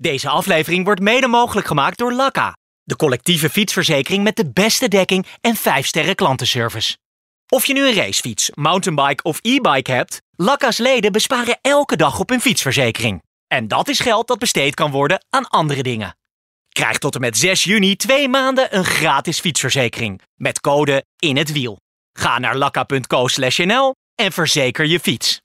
Deze aflevering wordt mede mogelijk gemaakt door Lakka, de collectieve fietsverzekering met de beste dekking en 5 sterren klantenservice. Of je nu een racefiets, mountainbike of e-bike hebt, Lakka's leden besparen elke dag op hun fietsverzekering. En dat is geld dat besteed kan worden aan andere dingen. Krijg tot en met 6 juni twee maanden een gratis fietsverzekering met code in het wiel. Ga naar lakka.co/nl en verzeker je fiets.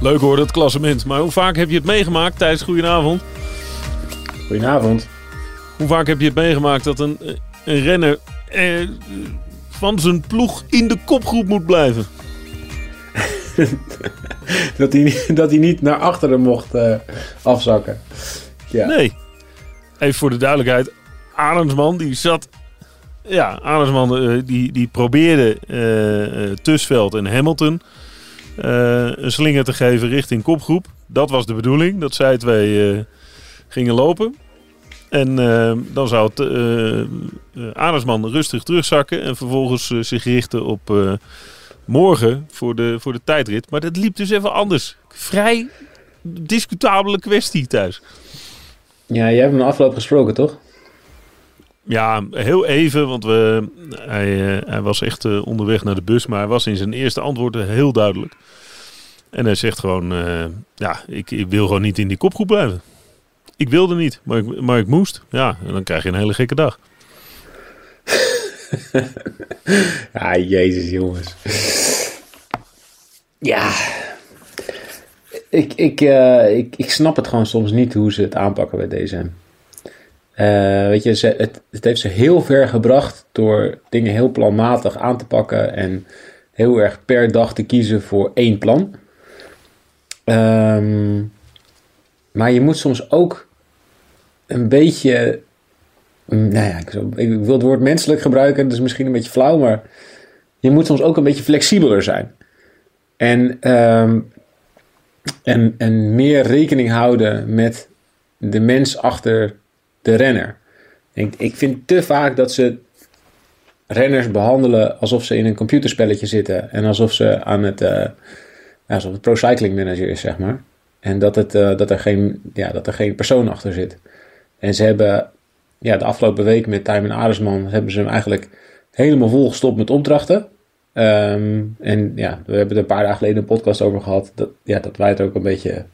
Leuk hoor, dat klassement. Maar hoe vaak heb je het meegemaakt tijdens Goedenavond? Goedenavond. Hoe vaak heb je het meegemaakt dat een, een renner eh, van zijn ploeg in de kopgroep moet blijven? dat, hij, dat hij niet naar achteren mocht uh, afzakken. Ja. Nee. Even voor de duidelijkheid. Ademsman die zat... Ja, Ademsman uh, die, die probeerde uh, Tusveld en Hamilton een slinger te geven richting kopgroep. Dat was de bedoeling, dat zij twee gingen lopen. En dan zou het, Ademsman rustig terugzakken en vervolgens zich richten op morgen voor de, voor de tijdrit. Maar dat liep dus even anders. Vrij discutabele kwestie thuis. Ja, jij hebt hem afgelopen gesproken, toch? Ja, heel even, want we, hij, hij was echt uh, onderweg naar de bus, maar hij was in zijn eerste antwoord heel duidelijk. En hij zegt gewoon, uh, ja, ik, ik, wil gewoon niet in die kopgroep blijven. Ik wilde niet, maar ik, maar ik moest. Ja, en dan krijg je een hele gekke dag. ah, jezus jongens. Ja. Ik, ik, ik, ik snap het gewoon soms niet hoe ze het aanpakken bij DSM. Uh, weet je, het, het heeft ze heel ver gebracht door dingen heel planmatig aan te pakken en heel erg per dag te kiezen voor één plan. Um, maar je moet soms ook een beetje nou ja, ik, wil het woord menselijk gebruiken, dat is misschien een beetje flauw, maar je moet soms ook een beetje flexibeler zijn. En, um, en, en meer rekening houden met de mens achter de renner. Ik, ik vind te vaak dat ze renners behandelen alsof ze in een computerspelletje zitten en alsof ze aan het, uh, alsof het pro cycling manager is, zeg maar. En dat, het, uh, dat, er geen, ja, dat er geen persoon achter zit. En ze hebben ja, de afgelopen week met Tijmen Aresman hebben ze hem eigenlijk helemaal volgestopt met opdrachten. Ehm, en ja, we hebben er een paar dagen geleden een podcast over gehad. Dat, ja, dat wij er ook een beetje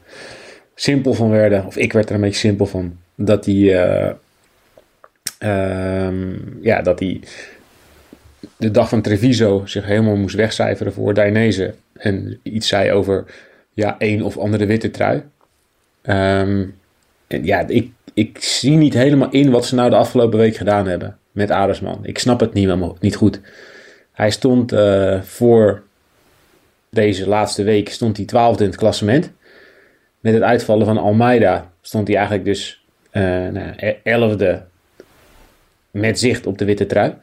simpel van werden. Of ik werd er een beetje simpel van. Dat hij, uh, ja, dat hij de dag van Treviso zich helemaal moest wegcijferen voor Dainese. En iets zei over ja, een of andere witte trui. Um, en ja, ik, ik zie niet helemaal in wat ze nou de afgelopen week gedaan hebben met Adersman. Ik snap het niet, niet goed. Hij stond uh, voor deze laatste week stond hij twaalfde in het klassement. Met het uitvallen van Almeida stond hij eigenlijk dus nou, e-, elfde met zicht op de witte trui.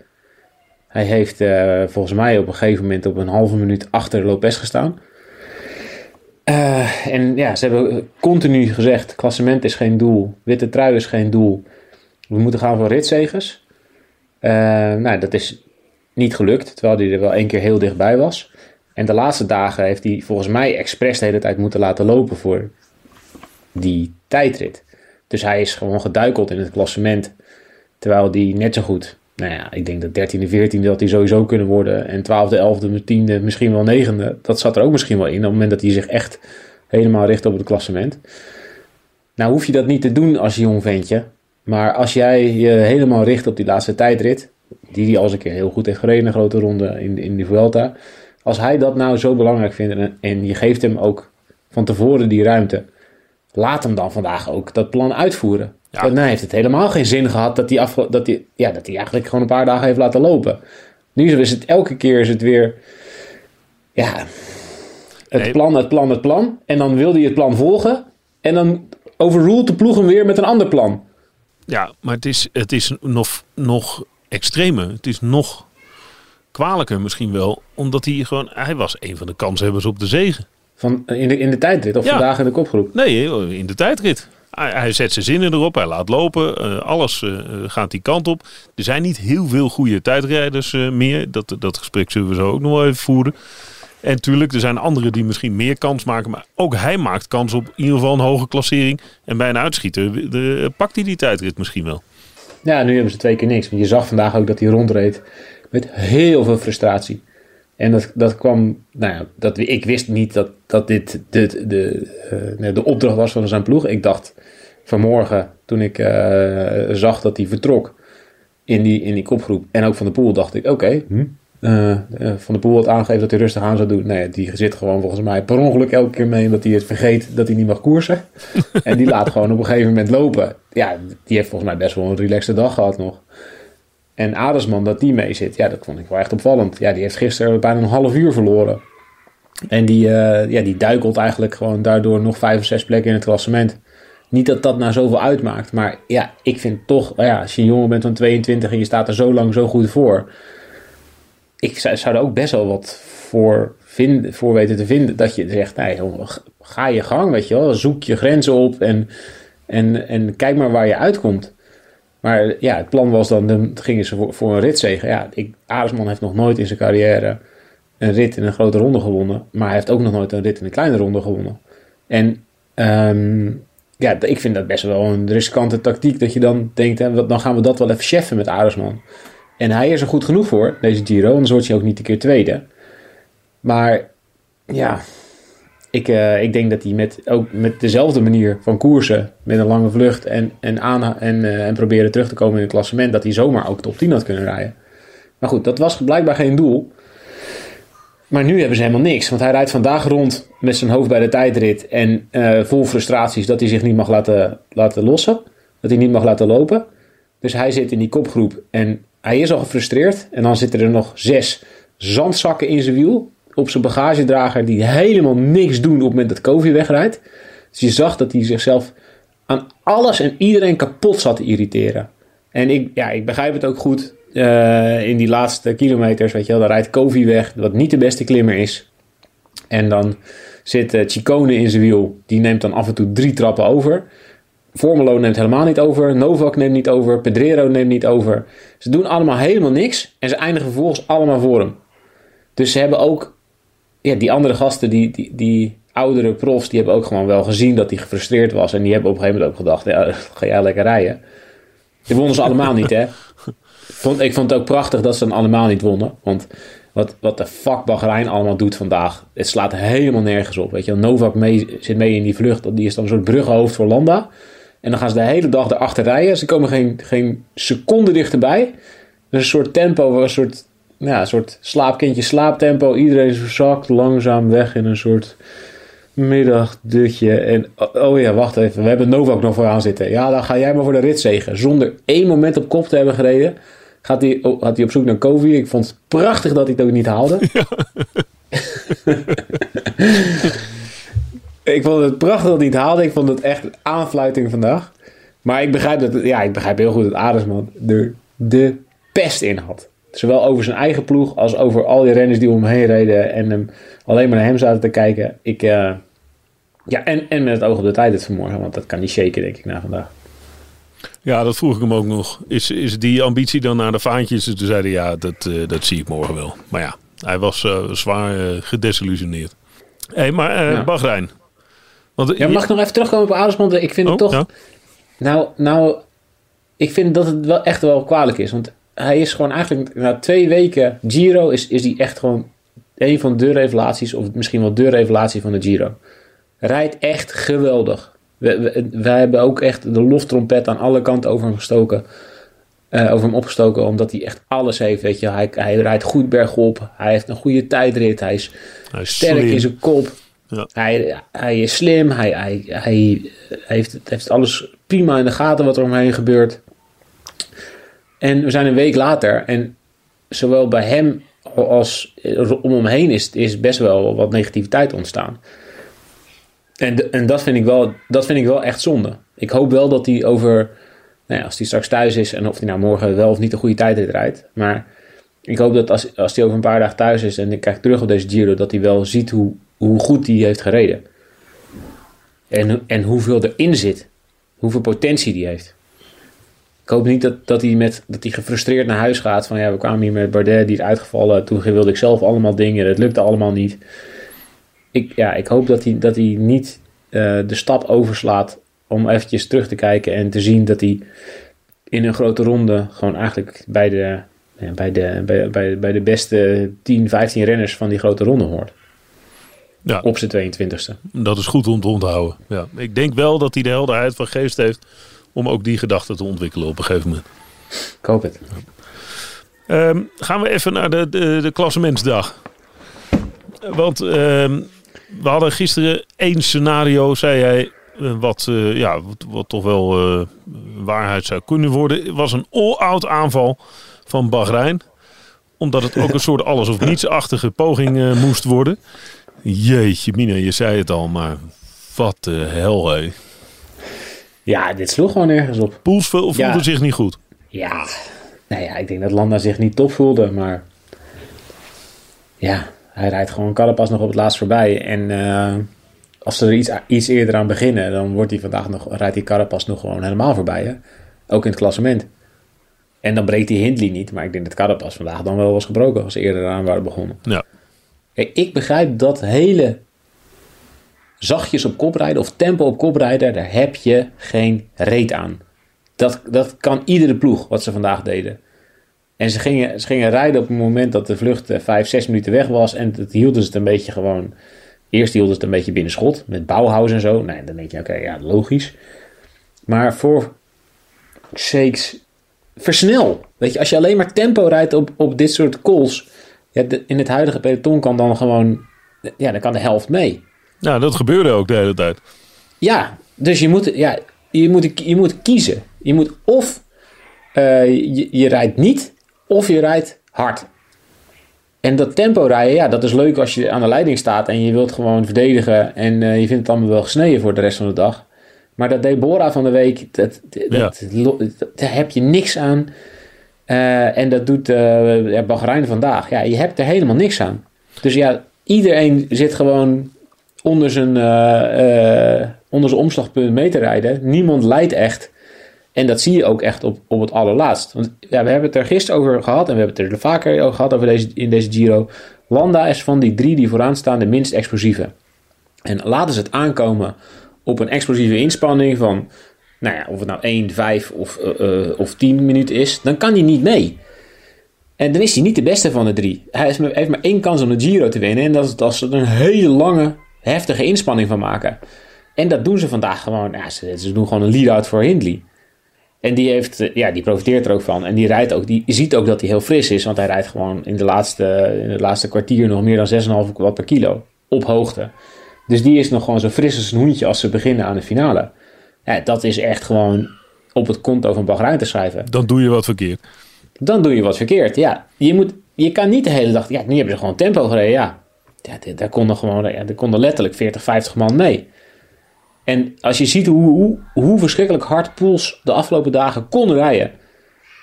Hij heeft uh, volgens mij op een gegeven moment op een halve minuut achter Lopez gestaan. Uh, en ja, ze hebben continu gezegd: klassement is geen doel, witte trui is geen doel. We moeten gaan voor ritzegers. Nou, dat is niet gelukt, terwijl hij er wel één keer heel dichtbij was. En de laatste dagen heeft hij volgens mij expres de hele tijd moeten laten lopen voor die tijdrit. Dus hij is gewoon geduikeld in het klassement. Terwijl hij net zo goed nou ja, ik denk dat 13e, 14e dat hij sowieso kunnen worden. En 12e, 11e, 10e, misschien wel 9e. Dat zat er ook misschien wel in. Op het moment dat hij zich echt helemaal richt op het klassement. Nou hoef je dat niet te doen als jong ventje. Maar als jij je helemaal richt op die laatste tijdrit. Die hij als een keer heel goed heeft gereden. Een grote ronde in, in de Vuelta. Als hij dat nou zo belangrijk vindt. En je geeft hem ook van tevoren die ruimte. Laat hem dan vandaag ook dat plan uitvoeren. Ja. Dan heeft het helemaal geen zin gehad dat hij, dat, hij, ja, dat hij eigenlijk gewoon een paar dagen heeft laten lopen. Nu is het elke keer is het weer. Ja. Het plan, het plan, het plan. En dan wil hij het plan volgen. En dan overruled de ploeg hem weer met een ander plan. Ja, maar het is, het is nog, nog extremer. Het is nog kwalijker misschien wel. Omdat hij gewoon. Hij was een van de kanshebbers op de zegen. Van, in, de, in de tijdrit of vandaag in de kopgroep? Nee, in de tijdrit. Hij, hij zet zijn zinnen erop, hij laat lopen, eh, alles eh, gaat die kant op. Er zijn niet heel veel goede tijdrijders eh, meer. Dat, dat gesprek zullen we zo ook nog wel even voeren. En tuurlijk, er zijn anderen die misschien meer kans maken. Maar ook hij maakt kans op in ieder geval een hoge klassering. En bij een uitschieter de, pakt hij die tijdrit misschien wel. Ja, nu hebben ze twee keer niks. Want je zag vandaag ook dat hij rondreed met heel veel frustratie. En dat, dat kwam, nou ja, dat, ik wist niet dat, dat dit de, de, de, de opdracht was van zijn ploeg. Ik dacht vanmorgen, toen ik uh, zag dat hij vertrok in die, in die kopgroep en ook van de pool, dacht ik: oké, hm? uh, van de pool had aangegeven dat hij rustig aan zou doen. Nee, die zit gewoon volgens mij per ongeluk elke keer mee omdat hij het vergeet dat hij niet mag koersen. en die laat gewoon op een gegeven moment lopen. Ja, die heeft volgens mij best wel een relaxte dag gehad nog. En Adersman, dat die mee zit, ja, dat vond ik wel echt opvallend. Ja, die heeft gisteren bijna een half uur verloren. En die, uh, ja, die duikelt eigenlijk gewoon daardoor nog vijf of zes plekken in het klassement. Niet dat dat nou zoveel uitmaakt, maar ja, ik vind toch, ja, als je een jongen bent van 22 en je staat er zo lang zo goed voor. Ik zou, zou er ook best wel wat voor, vinden, voor weten te vinden. Dat je zegt, nee, ga je gang, weet je wel. Zoek je grenzen op en, en, en kijk maar waar je uitkomt. Maar ja, het plan was dan, dan gingen ze voor, een ritzegen. Ja, ik, heeft nog nooit in zijn carrière een rit in een grote ronde gewonnen. Maar hij heeft ook nog nooit een rit in een kleine ronde gewonnen. En um, ja, ik vind dat best wel een riskante tactiek. Dat je dan denkt, hè, dan gaan we dat wel even cheffen met Aresman. En hij is er goed genoeg voor, deze Giro. Anders wordt hij ook niet een keer tweede. Maar ja, ik, uh, ik denk dat hij met, ook met dezelfde manier van koersen, met een lange vlucht en, en, aan, en, uh, en proberen terug te komen in het klassement, dat hij zomaar ook top 10 had kunnen rijden. Maar goed, dat was blijkbaar geen doel. Maar nu hebben ze helemaal niks, want hij rijdt vandaag rond met zijn hoofd bij de tijdrit en uh, vol frustraties dat hij zich niet mag laten, laten lossen, dat hij niet mag laten lopen. Dus hij zit in die kopgroep en hij is al gefrustreerd. En dan zitten er nog zes zandzakken in zijn wiel op zijn bagagedrager die helemaal niks doen op het moment dat Kovi wegrijdt. Dus je zag dat hij zichzelf aan alles en iedereen kapot zat te irriteren. En ik, ja, ik begrijp het ook goed. Uh, in die laatste kilometers, weet je wel, dan rijdt Kovi weg, wat niet de beste klimmer is. En dan zit uh, Chicone in zijn wiel. Die neemt dan af en toe drie trappen over. Formelo neemt helemaal niet over. Novak neemt niet over. Pedrero neemt niet over. Ze doen allemaal helemaal niks. En ze eindigen vervolgens allemaal voor hem. Dus ze hebben ook ja, die andere gasten, die, die, die oudere profs, die hebben ook gewoon wel gezien dat hij gefrustreerd was. En die hebben op een gegeven moment ook gedacht, ja, ga jij lekker rijden. Die wonnen ze allemaal niet, hè. Vond, ik vond het ook prachtig dat ze dan allemaal niet wonnen. Want wat, wat de fuck Bahrein allemaal doet vandaag, het slaat helemaal nergens op. Weet je, Novak mee, zit mee in die vlucht, die is dan een soort bruggenhoofd voor Landa. En dan gaan ze de hele dag erachter rijden. Ze komen geen, geen seconde dichterbij. is een soort tempo, een soort ja, een soort slaapkindje slaaptempo. Iedereen zakt langzaam weg in een soort middagdutje. En oh ja, wacht even. We hebben Novak nog vooraan zitten. Ja, dan ga jij maar voor de rit zegen. Zonder één moment op kop te hebben gereden. Gaat hij, oh, gaat hij op zoek naar Kovi. Ik vond het prachtig dat hij het ook niet haalde. ik vond het prachtig dat hij het haalde. Ik vond het echt een aanfluiting vandaag. Maar ik begrijp, dat, ja, ik begrijp heel goed dat Adesman er de pest in had. Zowel over zijn eigen ploeg als over al die renners die om hem heen reden en hem alleen maar naar hem zaten te kijken. Ik, uh, ja, en, en met het oog op de tijd het vanmorgen, want dat kan niet shaken, denk ik, na vandaag. Ja, dat vroeg ik hem ook nog. Is, is die ambitie dan naar de vaantjes? Toen zeiden ja, dat, uh, dat zie ik morgen wel. Maar ja, hij was uh, zwaar gedesillusioneerd. Hey, maar ja. Bahrein. Want, ja, mag ik nog even terugkomen op Adelsman? Ik vind het oh, toch... Ja. Nou, nou, ik vind dat het wel echt wel kwalijk is. Want hij is gewoon eigenlijk na twee weken Giro is, is hij echt gewoon een van de revelaties, of misschien wel de revelatie van de Giro. Rijdt echt geweldig. We, we, hebben ook echt de loftrompet aan alle kanten over hem gestoken. Uh, over hem opgestoken, omdat hij echt alles heeft. Weet je. Hij, hij rijdt goed bergop. Hij heeft een goede tijdrit. Hij is, hij is sterk in zijn kop. Ja. Hij, hij is slim. Hij, hij, hij heeft, heeft alles prima in de gaten wat er omheen gebeurt. En we zijn een week later en zowel bij hem als om hem heen is, is best wel wat negativiteit ontstaan. En, en dat, vind ik wel, dat vind ik wel echt zonde. Ik hoop wel dat hij over, nou ja, als hij straks thuis is en of hij nou morgen wel of niet een goede tijd rijdt. Maar ik hoop dat als, als hij over een paar dagen thuis is en ik kijk terug op deze Giro, dat hij wel ziet hoe, hoe goed hij heeft gereden. En, en hoeveel erin zit. hoeveel potentie die heeft. Ik hoop niet dat, dat, hij met, dat hij gefrustreerd naar huis gaat. Van ja, we kwamen hier met Bardet, die is uitgevallen. Toen wilde ik zelf allemaal dingen. Het lukte allemaal niet. Ik, ja, ik hoop dat hij, dat hij niet eh, de stap overslaat om eventjes terug te kijken en te zien dat hij in een grote ronde gewoon eigenlijk bij de, bij de, bij, bij, bij de beste 10, 15 renners van die grote ronde hoort. Ja. Op zijn 22e. Dat is goed om te onthouden. Ja. Ik denk wel dat hij de helderheid van geest heeft om ook die gedachten te ontwikkelen op een gegeven moment. Ik hoop het. Um, gaan we even naar de, de, de klassementsdag. Want um, we hadden gisteren één scenario, zei jij, eh, wat, uh, ja, wat, wat, toch wel uh, waarheid zou kunnen worden. Het was een all-out aanval van Bahrein. Omdat het ook een soort alles of niets-achtige poging moest worden. Jeetje, Mina, je zei het al, maar wat de hel, hé. Ja, dit sloeg gewoon nergens op. Poels voelde ja. zich niet goed. Ja, nou ja, ik denk dat Landa zich niet top voelde, maar ja, hij rijdt gewoon Carapaz nog op het laatst voorbij. En uh, als ze er iets, iets eerder aan beginnen, dan wordt hij vandaag nog, rijdt die Carapaz nog gewoon helemaal voorbij. Hè? Ook in het klassement. En dan breekt hij Hindley niet, maar ik denk dat Carapaz vandaag dan wel was gebroken als ze eerder aan waren begonnen. Ja. Kijk, ik begrijp dat hele zachtjes op kop rijden of tempo op kop rijden, daar heb je geen reet aan. Dat, dat kan iedere ploeg wat ze vandaag deden. En ze gingen, ze gingen rijden op het moment dat de vlucht uh, vijf, zes minuten weg was. En het hielden ze het een beetje gewoon. Eerst hielden ze het een beetje binnen schot. Met Bauhaus en zo. Nee, dan denk je, oké, ja, logisch. Maar voor sakes, versnel. Weet je, als je alleen maar tempo rijdt op, op dit soort calls. Ja, in het huidige peloton kan dan gewoon. Ja, dan kan de helft mee. Nou, dat gebeurde ook de hele tijd. Ja, dus je moet, ja, je moet, je moet kiezen. Je moet of uh, je, je rijdt niet of je rijdt hard. En dat tempo rijden, ja, dat is leuk als je aan de leiding staat en je wilt gewoon verdedigen en uh, je vindt het allemaal wel gesneden voor de rest van de dag. Maar dat Deborah van de week, dat, dat, daar heb je niks aan. Uh, en dat doet Bahrein vandaag. Ja, je hebt er helemaal niks aan. Dus ja, iedereen zit gewoon onder zijn, onder zijn omslagpunt mee te rijden. Niemand leidt echt. En dat zie je ook echt op, op het allerlaatst. Want ja, we hebben het er gisteren over gehad en we hebben het er vaker over gehad over deze, in deze Giro. Landa is van die drie die vooraan staan de minst explosieve. En laten ze het aankomen op een explosieve inspanning van, nou ja, of het nou 1, 5 of, uh, of 10 minuten is, dan kan hij niet mee. En dan is hij niet de beste van de drie. Hij heeft maar één kans om de Giro te winnen. En dat is ze er een hele lange, heftige inspanning van maken. En dat doen ze vandaag gewoon. Ja, ze, ze doen gewoon een lead-out voor Hindley. En die, heeft, eh, ja, die profiteert er ook van. En die rijdt ook, die ziet ook dat hij heel fris is. Want hij rijdt gewoon in de laatste, in het laatste kwartier nog meer dan 6,5 watt per kilo. Op hoogte. Dus die is nog gewoon zo fris als een hoentje als ze beginnen aan de finale. Ja, dat is echt gewoon op het konto van Bahrein te schrijven. Dan doe je wat verkeerd. Dan doe je wat verkeerd, ja. Je, moet, je kan niet de hele dag... Ja, nu hebben ze gewoon tempo gereden, ja. Ja daar konden gewoon... Daar konden letterlijk 40, 50 man mee. En als je ziet hoe, hoe, hoe verschrikkelijk hard Pools de afgelopen dagen kon rijden.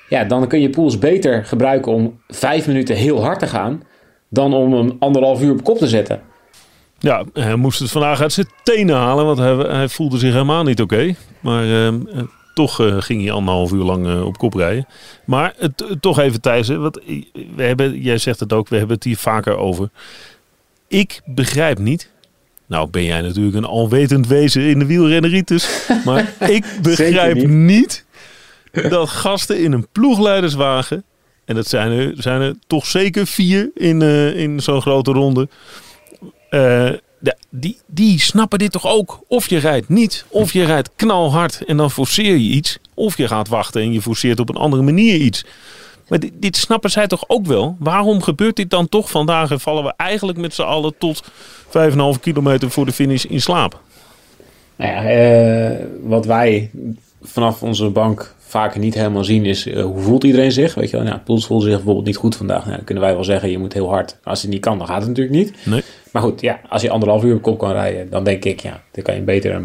Ja, dan kun je Pools beter gebruiken om vijf minuten heel hard te gaan. Dan om hem anderhalf uur op kop te zetten. Ja, hij moest het vandaag uit zijn tenen halen. Want hij, hij voelde zich helemaal niet oké. Maar ehm, eh, toch uh, ging hij anderhalf uur lang uh, op kop rijden. Maar toch even Thijs. Want we hebben, jij zegt het ook, we hebben het hier vaker over. Ik begrijp niet nou ben jij natuurlijk een alwetend wezen in de wielrenneritis. Maar ik begrijp niet. niet. dat gasten in een ploegleiderswagen... en dat zijn er, zijn er toch zeker vier in, uh, in zo'n grote ronde... Uh, die, die snappen dit toch ook? Of je rijdt niet, of je rijdt knalhard en dan forceer je iets. Of je gaat wachten en je forceert op een andere manier iets. Maar dit, dit, snappen zij toch ook wel? Waarom gebeurt dit dan toch vandaag en vallen we eigenlijk met z'n allen tot 5,5 kilometer voor de finish in slaap? Nou ja, uh, wat wij vanaf onze bank vaak niet helemaal zien is uh, hoe voelt iedereen zich? Weet je wel, nou, Poels voelt zich bijvoorbeeld niet goed vandaag. Nou, dan kunnen wij wel zeggen, je moet heel hard. Als het niet kan, dan gaat het natuurlijk niet. Nee. Maar goed, ja, als je anderhalf uur op kop kan rijden, dan denk ik, ja, dan kan je beter...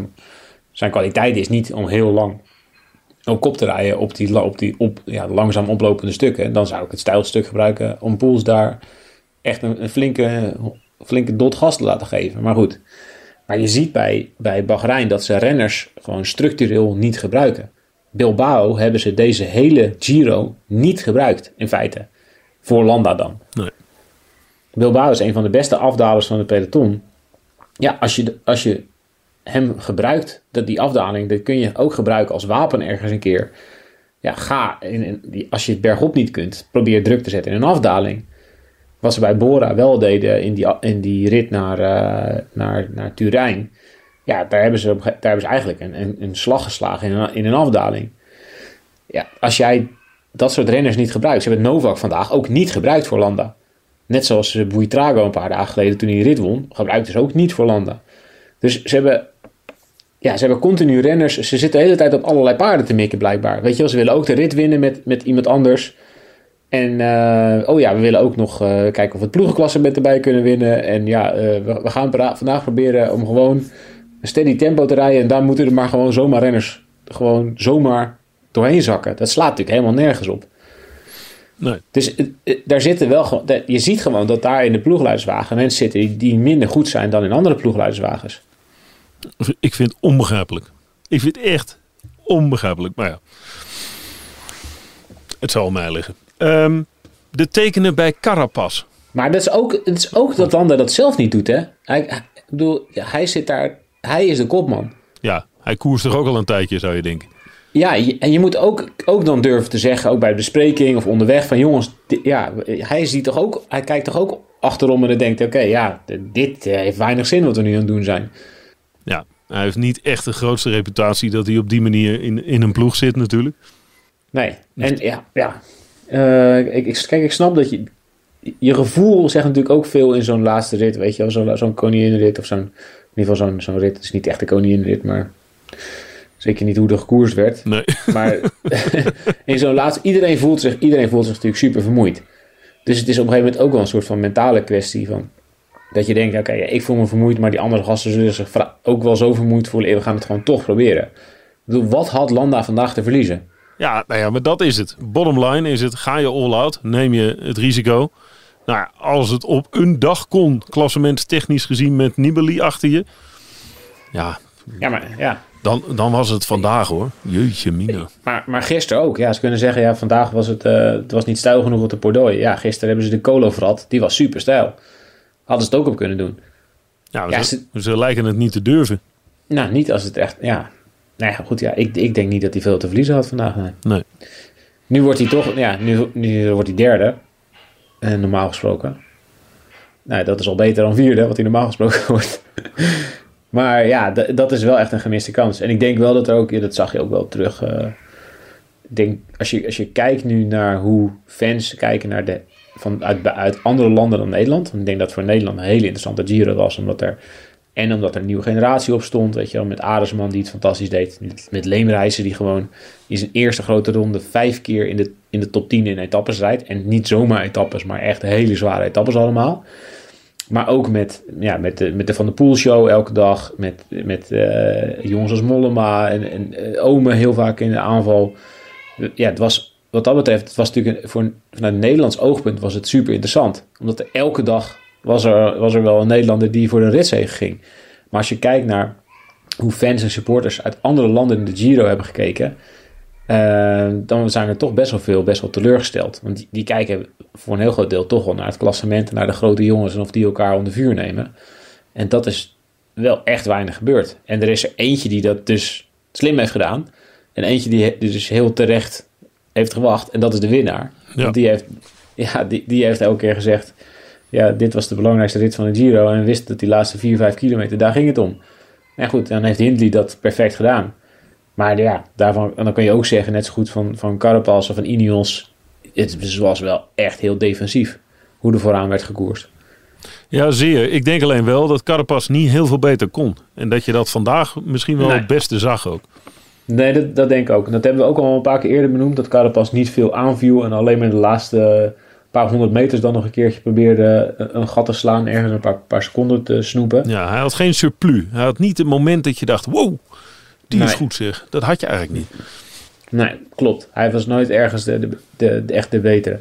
Zijn kwaliteit is niet om heel lang op kop te rijden op die, op die op, ja, langzaam oplopende stukken. Dan zou ik het stijlstuk gebruiken om Pools daar echt een, een, flinke, flinke dot gas te laten geven. Maar goed, Maar je ziet bij, bij Bahrein dat ze renners gewoon structureel niet gebruiken. Bilbao hebben ze deze hele Giro niet gebruikt, in feite. Voor Landa dan. Nee. Bilbao is een van de beste afdalers van de peloton. Ja, als je, als je hem gebruikt, dat die afdaling, dat kun je ook gebruiken als wapen ergens een keer. Ja, ga, in, die- als je het bergop niet kunt, probeer druk te zetten in een afdaling. Wat ze bij Bora wel deden in die, in die rit naar, eh, naar, naar Turijn. Ja, daar hebben ze, daar hebben ze eigenlijk een, een, een slag geslagen in een, in een afdaling. Ja, als jij dat soort renners niet gebruikt. Ze hebben Novak vandaag ook niet gebruikt voor Landa. Net zoals Buitrago een paar dagen geleden toen hij rit won. Gebruikten ze ook niet voor Landa. Dus ze hebben, ja, ze hebben continu renners. Ze zitten de hele tijd op allerlei paarden te mikken blijkbaar. Weet je wel, ze willen ook de rit winnen met, met iemand anders. En eh, oh ja, we willen ook nog eh, kijken of we het ploegenklassement erbij kunnen winnen. En ja, eh, we, we gaan pra- vandaag proberen om gewoon een steady tempo te rijden. En daar moeten er maar gewoon zomaar renners gewoon zomaar doorheen zakken. Dat slaat natuurlijk helemaal nergens op. Nee. Dus daar zitten wel gewoon, je ziet gewoon dat daar in de ploegleiderswagen mensen zitten die, die minder goed zijn dan in andere ploegleiderswagens. Ik vind het onbegrijpelijk. Ik vind het echt onbegrijpelijk. Maar ja, het zal mij liggen. Ehm, de tekenen bij Carapaz. Maar dat is ook, het is ook dat Landa dat zelf niet doet, hè? Hij, ik bedoel, hij zit daar, hij is de kopman. Ja, hij koerst toch ook al een tijdje, zou je denken. Ja, en je moet ook, ook dan durven te zeggen, ook bij de bespreking of onderweg, van jongens, ja, hij ziet toch ook, hij kijkt toch ook achterom en dan denkt, oké, ja, dit eh, heeft weinig zin wat we nu aan het doen zijn. Ja, hij heeft niet echt de grootste reputatie dat hij op die manier in, in een ploeg zit natuurlijk. Nee, en ja, ja. Eh, ik, ik, kijk, ik snap dat je, je gevoel zegt natuurlijk ook veel in zo'n laatste rit, weet je wel, zo'n zo'n koninginrit of zo'n, in ieder geval zo'n zo'n rit, het is niet echt een koninginrit, maar zeker niet hoe er gekoerst werd. Nee. Maar in zo'n laatste, iedereen voelt, zich, iedereen voelt zich natuurlijk super vermoeid. Dus het is op een gegeven moment ook wel een soort van mentale kwestie van, dat je denkt, oké, ik voel me vermoeid, maar die andere gasten zullen zich ook wel zo vermoeid voelen, we gaan het gewoon toch proberen. Bedoel, wat had Landa vandaag te verliezen? Ja, nou ja, maar dat is het. Bottom line is het, ga je all out, neem je het risico. Nou ja, als het op een dag kon, klassement technisch gezien met Nibali achter je. Ja, Ja, maar ja, dan, dan was het vandaag hoor. Jeetje mina. Maar, maar gisteren ook. Ja, ze kunnen zeggen, ja, vandaag was het, eh, het was niet stijl genoeg op de Bordeaux. Ja, gisteren hebben ze de Colo verrat. Die was super stijl. Hadden ze het ook op kunnen doen. Ja, Ja, ze, lijken het niet te durven. Nou, niet als het echt, ja. Nou ja, goed, ja, ik, ik denk niet dat hij veel te verliezen had vandaag. Nee. Nee. Nu wordt hij toch, ja, nu, nu wordt hij derde. En normaal gesproken. Nou, dat is al beter dan vierde, wat hij normaal gesproken wordt. maar ja, dat is wel echt een gemiste kans. En ik denk wel dat er ook, ja, dat zag je ook wel terug. eh, ik denk, als je, als je kijkt nu naar hoe fans kijken naar de, van, uit, andere landen dan Nederland. Ik denk dat voor Nederland een hele interessante Giro was, omdat er en omdat er een nieuwe generatie op stond, weet je wel, met Aresman die het fantastisch deed. Met, met Leemreizen die gewoon in zijn eerste grote ronde vijf keer in de, in de top 10 in etappes rijdt. En niet zomaar etappes, maar echt hele zware etappes allemaal. Maar ook met, ja, met, de, met de Van der Poel show elke dag. Met, met eh, jongens als Mollema en, en eh, Ome heel vaak in de aanval. Ja, het was, wat dat betreft, het was natuurlijk voor, vanuit een Nederlands oogpunt was het super interessant. Omdat er elke dag was er, was er wel een Nederlander die voor de ritzege ging. Maar als je kijkt naar hoe fans en supporters uit andere landen in de Giro hebben gekeken... eh, dan zijn er toch best wel veel best wel teleurgesteld. Want die, die kijken voor een heel groot deel toch wel naar het klassement... en naar de grote jongens en of die elkaar onder vuur nemen. En dat is wel echt weinig gebeurd. En er is er eentje die dat dus slim heeft gedaan... en eentje die dus heel terecht heeft gewacht... en dat is de winnaar. Ja. Want die heeft, ja, die, die heeft elke keer gezegd... ja, dit was de belangrijkste rit van de Giro... en wist dat die laatste 4, 5 kilometer, daar ging het om. Nou goed, dan heeft Hindley dat perfect gedaan. Maar ja, daarvan, en dan kun je ook zeggen, net zo goed van, van Carapaz of van Ineos... het was wel echt heel defensief hoe er vooraan werd gekoerst. Ja, zeer. Ik denk alleen wel dat Carapaz niet heel veel beter kon. En dat je dat vandaag misschien wel Nee. het beste zag ook. Nee, dat, dat denk ik ook. En dat hebben we ook al een paar keer eerder benoemd. Dat Carapaz niet veel aanviel. En alleen maar in de laatste paar honderd meters dan nog een keertje probeerde een, gat te slaan. Ergens een paar, paar seconden te snoepen. Ja, hij had geen surplus. Hij had niet het moment dat je dacht, wow, die is goed zeg. Dat had je eigenlijk niet. Nee, klopt. Hij was nooit ergens de, de, de, de echte betere.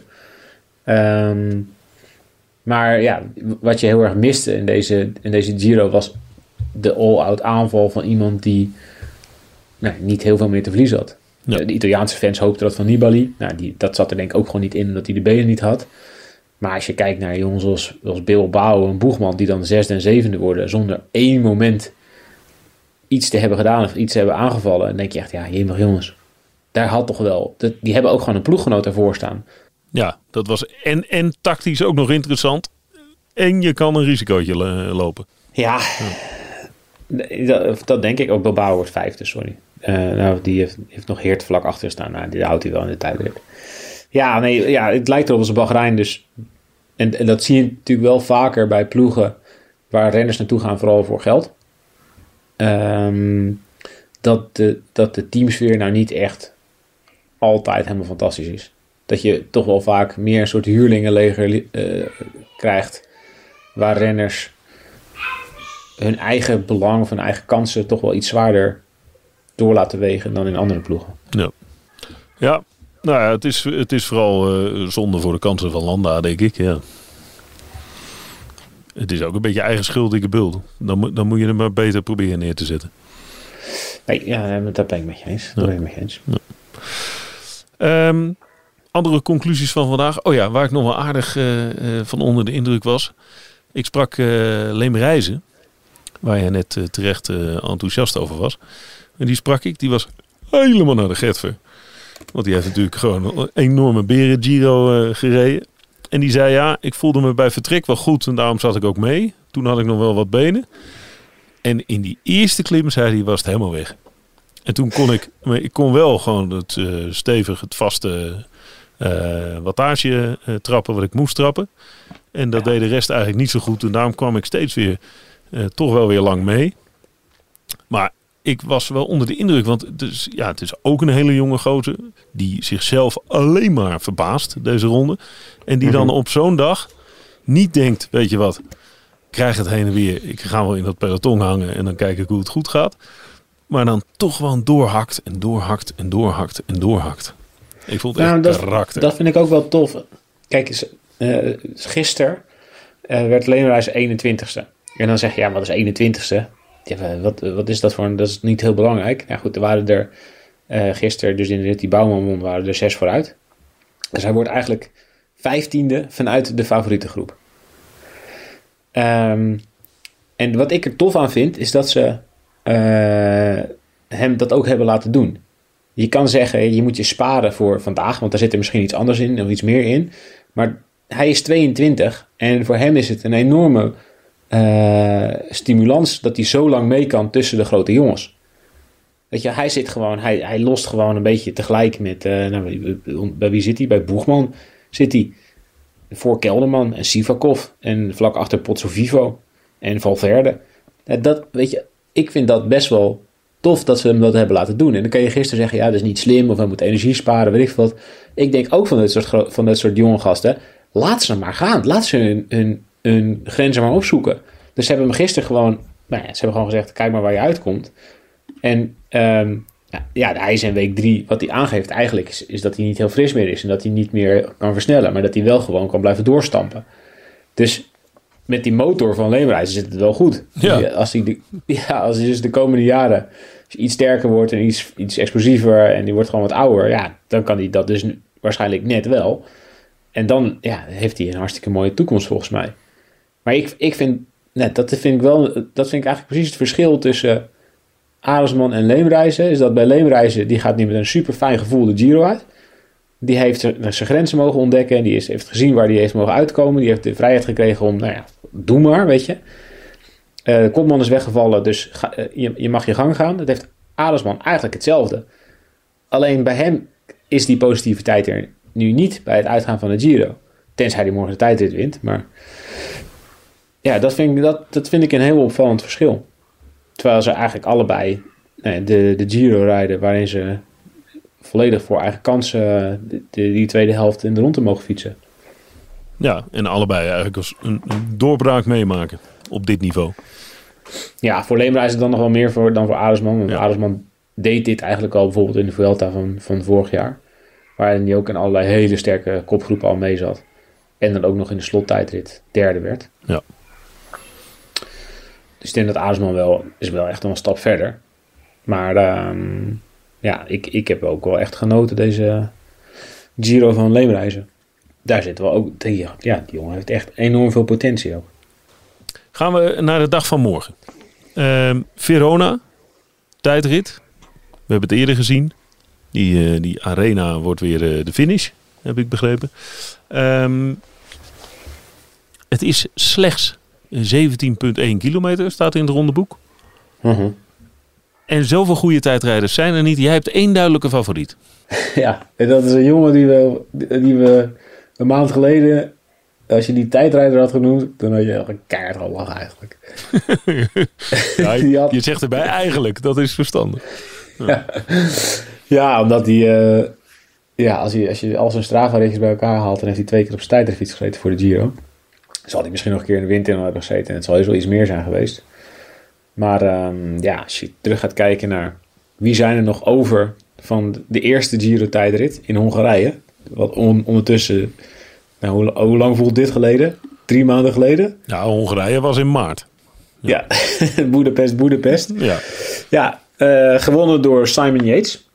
Ehm, maar ja, wat je heel erg miste in deze, in deze Giro was de all-out aanval van iemand die nou, niet heel veel meer te verliezen had. Ja. De Italiaanse fans hoopten dat van Nibali. Nou, die, dat zat er denk ik ook gewoon niet in, omdat hij de benen niet had. Maar als je kijkt naar jongens als, als Bill Bouw en Boegman, die dan zesde en zevende worden, zonder één moment iets te hebben gedaan of iets te hebben aangevallen, dan denk je echt, ja, jemig jongens. Daar had toch wel, dat, die hebben ook gewoon een ploeggenoot ervoor staan. Ja, dat was en, en tactisch ook nog interessant. En je kan een risicootje lo- lopen. Ja, dat, dat denk ik ook. Bilbao wordt vijfde, sorry. Eh, nou, die heeft, heeft nog Heert vlak achter staan. Nou, die houdt hij wel in de tijdrit. Ja, nee, ja, het lijkt erop als een Bahrein dus. En, dat zie je natuurlijk wel vaker bij ploegen waar renners naartoe gaan, vooral voor geld. Ehm, dat, de, dat de teamsfeer nou niet echt altijd helemaal fantastisch is. Dat je toch wel vaak meer een soort huurlingenleger eh, krijgt. Waar renners hun eigen belang of hun eigen kansen toch wel iets zwaarder door laten wegen dan in andere ploegen. Ja, ja nou ja, het is, het is vooral eh, zonde voor de kansen van Landa, denk ik. Ja. Het is ook een beetje eigen schuldige bult. Dan, moet- dan moet je hem maar beter proberen neer te zetten. Nee, ja, dat ben ik met je eens. Dat ben ik met je eens. Ehm, andere conclusies van vandaag. Oh ja, waar ik nog wel aardig eh, eh, van onder de indruk was. Ik sprak eh Leem Reizen, waar je net terecht enthousiast over was. En die sprak ik, die was helemaal naar de Getver. Want die heeft natuurlijk gewoon een enorme beren Giro eh, gereden. En die zei ja, ik voelde me bij vertrek wel goed en daarom zat ik ook mee. Toen had ik nog wel wat benen. En in die eerste klim, zei hij, was het helemaal weg. En toen kon ik, maar ik kon wel gewoon het eh, stevig, het vaste eh wattage trappen wat ik moest trappen. En dat deed de rest eigenlijk niet zo goed. En daarom kwam ik steeds weer toch wel weer lang mee. Maar ik was wel onder de indruk, want het is, ja, het is ook een hele jonge gozer die zichzelf alleen maar verbaast deze ronde. En die dan op zo'n dag niet denkt, weet je wat, ik krijg het heen en weer. Ik ga wel in dat peloton hangen en dan kijk ik hoe het goed gaat. Maar dan toch gewoon doorhakt en doorhakt en doorhakt en doorhakt. Ik vond het Nou, echt dat, karakter. dat vind ik ook wel tof. Kijk, eens, eh, gisteren eh, werd Leenreis 21ste. En dan zeg je, ja, wat is 21ste? Ja, wat, wat is dat voor een... Dat is niet heel belangrijk. Nou goed, er waren er eh, gisteren, dus in die Bouwman waren er zes vooruit. Dus hij wordt eigenlijk vijftiende vanuit de favoriete groep. Ehm, en wat ik er tof aan vind, is dat ze eh, hem dat ook hebben laten doen. Je kan zeggen, je moet je sparen voor vandaag, want daar zit er misschien iets anders in of iets meer in. Maar hij is 22 en voor hem is het een enorme eh, stimulans dat hij zo lang mee kan tussen de grote jongens. Weet je, hij zit gewoon, hij, hij lost gewoon een beetje tegelijk met, eh, nou, bij- wie zit hij? Bij Boegman zit hij. Voor Kelderman en Sivakov en vlak achter Potso Vivo en Valverde. Ja, Dat, weet je, ik vind dat best wel tof dat ze hem dat hebben laten doen. En dan kan je gisteren zeggen, ja, dat is niet slim of hij moet energie sparen, weet ik wat. Ik denk ook van dit soort, van dit soort jonge gasten, laat ze maar gaan. Laat ze hun, hun grenzen maar opzoeken. Dus ze hebben hem gisteren gewoon, nou ja, ze hebben gewoon gezegd, kijk maar waar je uitkomt. En ehm, ja, hij is in week drie, wat hij aangeeft eigenlijk, is, is dat hij niet heel fris meer is. En dat hij niet meer kan versnellen, maar dat hij wel gewoon kan blijven doorstampen. Dus met die motor van Leemreizen zit het wel goed. Ja. Die- Als hij, de, ja, als hij dus de komende jaren iets sterker wordt en iets, iets explosiever en die wordt gewoon wat ouder, ja, dan kan hij dat dus waarschijnlijk net wel. En dan ja, heeft hij een hartstikke mooie toekomst volgens mij. Maar ik, ik vind, net, dat vind ik wel, dat vind ik eigenlijk precies het verschil tussen Aresman en Leemreizen. Is dat bij Leemreizen, die gaat nu met een super fijn gevoel de Giro uit. Die heeft zijn zijn grenzen mogen ontdekken. Die is, heeft gezien waar die heeft mogen uitkomen. Die heeft de vrijheid gekregen om, nou ja, doe maar, weet je. De kopman is weggevallen, dus eh, je, je mag je gang gaan. Dat heeft Aresman eigenlijk hetzelfde. Alleen bij hem is die positiviteit er nu niet bij het uitgaan van de Giro. Tenzij hij morgen de tijdrit wint. Maar ja, dat vind, ik, dat, dat vind ik een heel opvallend verschil. Terwijl ze eigenlijk allebei de, de Giro rijden waarin ze volledig voor eigen kansen de, de- die tweede helft in de ronde mogen fietsen. Ja, en allebei eigenlijk als een, een doorbraak meemaken op dit niveau. Ja, voor Leemra is het dan nog wel meer voor, dan voor Aresman. Want Ja. Deed dit eigenlijk al bijvoorbeeld in de Vuelta van, van vorig jaar. Waarin hij ook in allerlei hele sterke kopgroepen al mee zat. En dan ook nog in de slottijdrit derde werd. Ja. Dus ik denk dat Aresman wel, is wel echt een stap verder. Maar ehm, ja, ik, ik heb ook wel echt genoten deze Giro van Leemreizen. Daar zit wel ook, die, ja, die jongen heeft echt enorm veel potentie ook. Gaan we naar de dag van morgen. Ehm, Verona, tijdrit. We hebben het eerder gezien. Die, eh, die arena wordt weer eh, de finish, heb ik begrepen. Ehm, het is slechts 17,1 kilometer, staat in het rondeboek. Mhm. En zoveel goede tijdrijders zijn er niet. Jij hebt één duidelijke favoriet. Ja, en dat is een jongen die we, die we een maand geleden, als je die tijdrijder had genoemd, dan had je een keihard gelachen eigenlijk. Ja, Die had- Je zegt erbij eigenlijk, dat is verstandig. Ja, omdat hij, eh, ja, als, hij, als je al zijn Strava-ritjes bij elkaar haalt, dan heeft hij twee keer op zijn tijdritfiets gezeten voor de Giro. Zal hij misschien nog een keer in de winter hebben gezeten en het zal heus wel iets meer zijn geweest. Maar ehm, ja, als je terug gaat kijken naar wie zijn er nog over van de eerste Giro-tijdrit in Hongarije. Wat on- ondertussen, nou, hoe, hoe lang voelt dit geleden? Drie maanden geleden? Ja, Hongarije was in maart. Ja, Boedapest, Boedapest. Ja. Ja, eh, gewonnen door Simon Yates.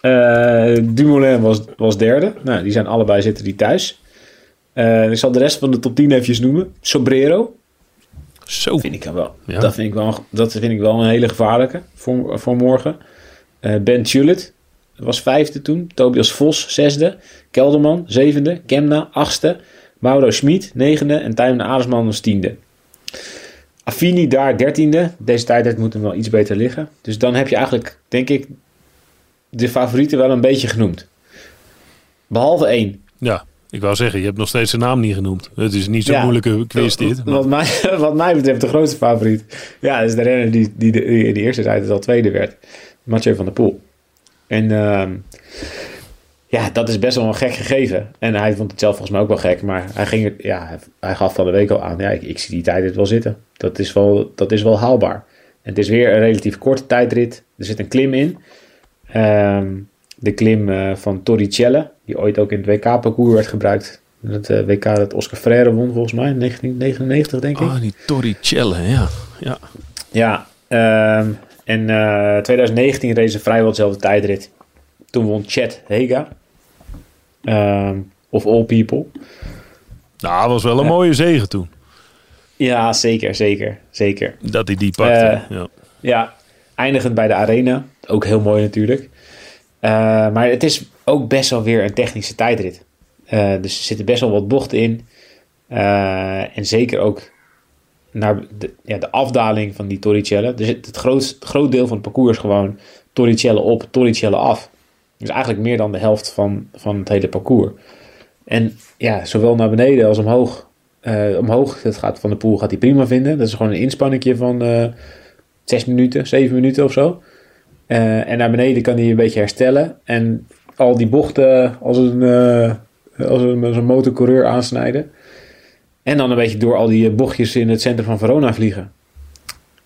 Eh, Dumoulin was, was derde. Nou, die zijn allebei zitten die thuis. Eh, ik zal de rest van de top 10 even noemen. Sobrero. Zo. Vind ik wel, Ja. dat, vind ik wel, dat vind ik wel een hele gevaarlijke voor, voor morgen. Eh, ben Tullet was vijfde toen. Tobias Vos zesde. Kelderman zevende. Kemna achtste. Mauro Schmid negende. En Tijmen Aresman was tiende. Affini daar dertiende. Deze tijdrit moet hem wel iets beter liggen. Dus dan heb je eigenlijk, denk ik, de favorieten wel een beetje genoemd. Behalve één. Ja, ik wou zeggen, je hebt nog steeds zijn naam niet genoemd. Het is niet zo'n Ja. moeilijke quiz dit. maar- Wat mij, wat mij betreft de grootste favoriet. Ja, dat is de renner die, die, de, die in de eerste tijd al tweede werd. Mathieu van der Poel. En ehm, ja, dat is best wel een gek gegeven. En hij vond het zelf volgens mij ook wel gek. Maar hij, ging, ja, hij- gaf van de week al aan. Ja, ik, ik zie die tijdrit wel zitten. Dat is wel, dat is wel haalbaar. En het is weer een relatief korte tijdrit. Er zit een klim in. Ehm, de klim eh, van Torricelle. Die ooit ook in het WK-parcours werd gebruikt. Het eh, WK dat Oscar Freire won volgens mij. in 1999 denk ik. Ah, die Torricelle, ja. ja. Ja, ehm, en eh 2019 reed ze vrijwel dezelfde tijdrit. Toen won Chet Hega. Ehm, of All People. Nou, was wel een mooie zegen toen. Ja, zeker, zeker, zeker. Dat hij die pakte. Eh, ja. Ja, eindigend bij de Arena. Ook heel mooi natuurlijk. Eh, maar het is ook best wel weer een technische tijdrit. Eh, dus er zitten best wel wat bochten in. Eh, en zeker ook naar de, ja, de afdaling van die Torricelle. Dus het, het groot, groot deel van het parcours is gewoon Torricelle op, Torricelle af. Dus eigenlijk meer dan de helft van, van het hele parcours. En ja, zowel naar beneden als omhoog. Omhoog, gaat van de poel gaat hij prima vinden. Dat is gewoon een inspanningje van eh zes minuten, zeven minuten of zo. Eh, en naar beneden kan hij een beetje herstellen. En al die bochten als een, eh, als een, als een motorcoureur aansnijden. En dan een beetje door al die bochtjes in het centrum van Verona vliegen.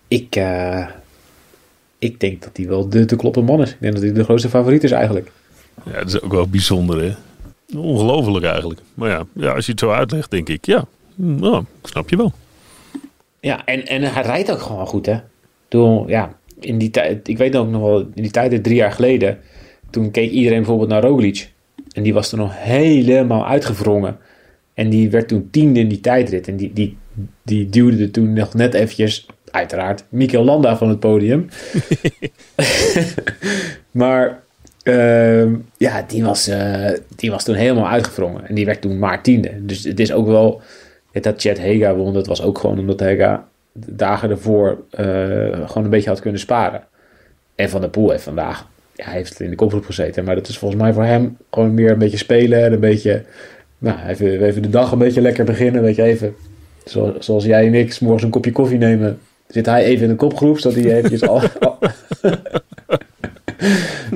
Ik, eh, ik denk dat hij wel de te kloppen man is. Ik denk dat hij de grootste favoriet is eigenlijk. ja, dat is ook wel bijzonder, hè. Ongelooflijk eigenlijk. Maar ja, ja, als je het zo uitlegt, denk ik, ja, nou, snap je wel. Ja, en, en hij rijdt ook gewoon goed, hè? Toen, ja, in die tijd, ik weet ook nog wel, in die tijd, drie jaar geleden, toen keek iedereen bijvoorbeeld naar Roglic. En die was toen nog helemaal uitgevrongen. En die werd toen tiende in die tijdrit. En die, die, die duwde er toen nog net eventjes, uiteraard, Mikel Landa van het podium. maar ehm, ja, die was, eh, die was toen helemaal uitgevrongen. En die werd toen maar tiende. Dus het is ook wel... Dat Chet Hega won, dat was ook gewoon omdat Hega de dagen ervoor eh, gewoon een beetje had kunnen sparen. En Van der Poel heeft vandaag, hij heeft in de kopgroep gezeten, maar dat is volgens mij voor hem gewoon meer een beetje spelen en een beetje, nou, even, even de dag een beetje lekker beginnen, weet je, even, zoals, zoals jij en ik, morgens een kopje koffie nemen, zit hij even in de kopgroep, zodat hij eventjes al, al,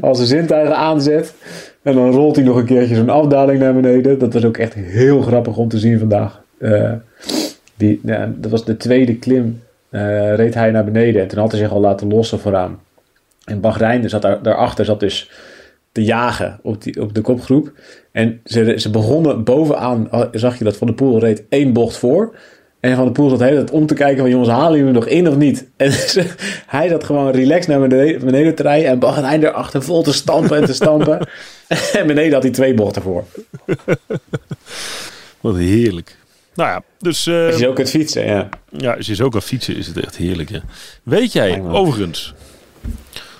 al zijn zintuigen aanzet. En dan rolt hij nog een keertje zo'n afdaling naar beneden. Dat was ook echt heel grappig om te zien vandaag. Eh, die, dat was de tweede klim. eh, reed hij naar beneden. En toen had hij zich al laten lossen vooraan. En Bahrein zat daar, daarachter zat dus te jagen op, die, op de kopgroep. En ze, ze begonnen bovenaan, zag je dat Van de Poel reed één bocht voor. En Van de Poel zat de om te kijken van jongens, halen jullie nog in of niet? En hij zat gewoon relaxed naar beneden, beneden te rijden en Bahrein erachter vol te stampen en te stampen. en beneden had hij twee bochten voor. Wat heerlijk. Nou ja, dus... eh, Het is ook het fietsen, ja. Ja, als je zo kan fietsen is het echt heerlijk. Ja. Weet jij ook. overigens,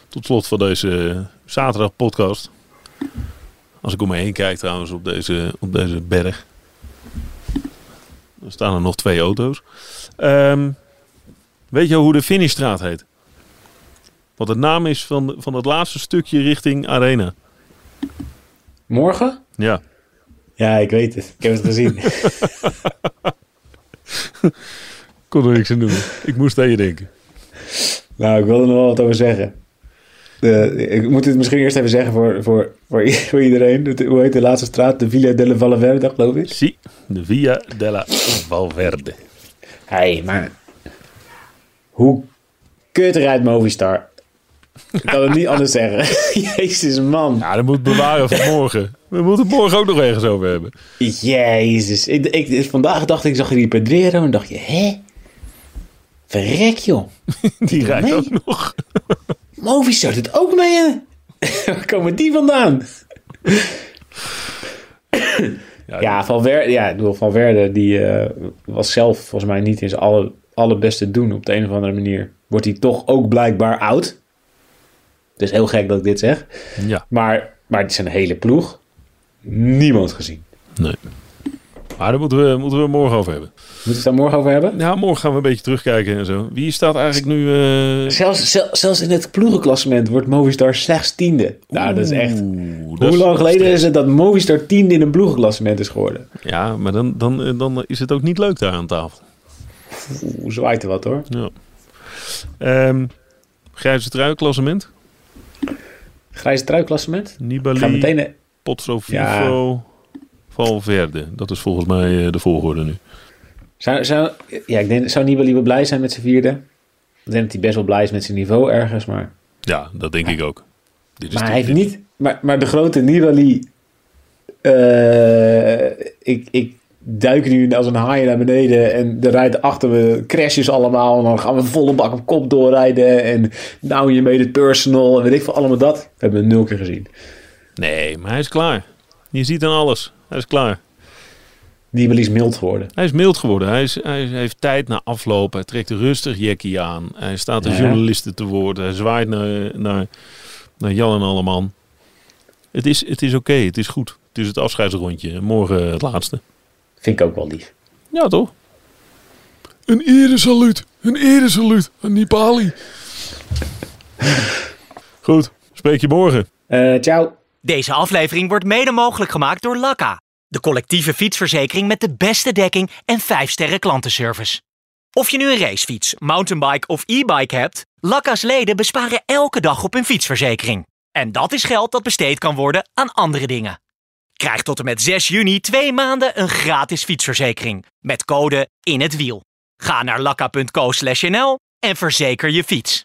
tot slot van deze zaterdag podcast. Als ik om me heen kijk trouwens op deze, op deze berg. Er staan er nog twee auto's. Ehm, weet je hoe de finishstraat heet? Wat de naam is van, van het laatste stukje richting Arena. Morgen? Ja, Ja, ik weet het. Ik heb het gezien. kon er niks aan doen. Ik moest aan je denken. nou, ik wil er nog wel wat over zeggen. De, ik moet het misschien eerst even zeggen voor, voor, voor, voor iedereen. Hoe heet de laatste straat? De Villa delle Valverde, geloof ik. Zie, de Via della Valverde. Hé, hey, maar... Hoe kut Movistar? Ik kan het niet anders zeggen. Jezus, man. Ja, dat moet bewaren voor morgen. We moeten het morgen ook nog ergens over hebben. Jezus. Ik, ik, vandaag dacht ik, zag je die Pedrero en dacht je, hè? Verrek, joh. Die rijdt ook nog. Movistar doet ook mee, hè? Waar komen die vandaan? Ja, Ja, Valverde, ja, ik bedoel, Valverde die eh, was zelf volgens mij niet in zijn alle, allerbeste doen op de een of andere manier. Wordt hij toch ook blijkbaar oud. Het is heel gek dat ik dit zeg. ja. Maar, maar het is een hele ploeg. Niemand gezien. Nee. Maar daar moeten we, moeten we morgen over hebben. Moeten we het daar morgen over hebben? Ja, morgen gaan we een beetje terugkijken en zo. Wie staat eigenlijk nu... eh, Zelfs, zel- zelfs in het ploegenklassement wordt Movistar slechts tiende. Nou, dat is echt... Dat Hoe is lang geleden is het dat Movistar tiende in een ploegenklassement is geworden? Ja, maar dan, dan, eh, dan is het ook niet leuk daar aan tafel. Oeh, zwaait er wat hoor. Ja. Ehm grijze trui, klassement. Grijze truiklassement? Ik ga Nibali, meteen... Potso Vivo, Valverde. Dat is volgens mij eh, de volgorde nu. Zou, zou, ja, ik denk, zou Nibali wel blij zijn met zijn vierde? Ik denk dat hij best wel blij is met zijn niveau ergens, maar... Ja, dat denk ik ook. Dit is Maar hij heeft dit- niet... Maar, maar de grote Nibali... eh, ik, ik duik nu als een haai naar beneden en er rijdt achter me crashes allemaal. En dan gaan we volle bak op kop doorrijden. En nou je made it personal en weet ik veel allemaal dat. We hebben het nul keer gezien. Nee, maar hij is klaar. Je ziet aan alles. Hij is klaar. Nibali is mild geworden. Hij is mild geworden. Hij, is, hij heeft tijd na afloop. Hij trekt rustig Jackie aan. Hij staat de Ja. journalisten te woord. Hij zwaait naar, naar, naar Jan en Alleman. Het is, het is oké. Het is goed. Het is het afscheidsrondje. Morgen het laatste. Vind ik ook wel lief. Ja, toch? Een eresaluut. Een eresaluut aan Nipali. Goed. Spreek je morgen. Eh ciao. Deze aflevering wordt mede mogelijk gemaakt door Lakka. De collectieve fietsverzekering met de beste dekking en 5 sterren klantenservice. Of je nu een racefiets, mountainbike of e-bike hebt, Lakka's leden besparen elke dag op hun fietsverzekering. En dat is geld dat besteed kan worden aan andere dingen. Krijg tot en met 6 juni twee maanden een gratis fietsverzekering. Met code in het wiel. Ga naar lakka.co/nl en verzeker je fiets.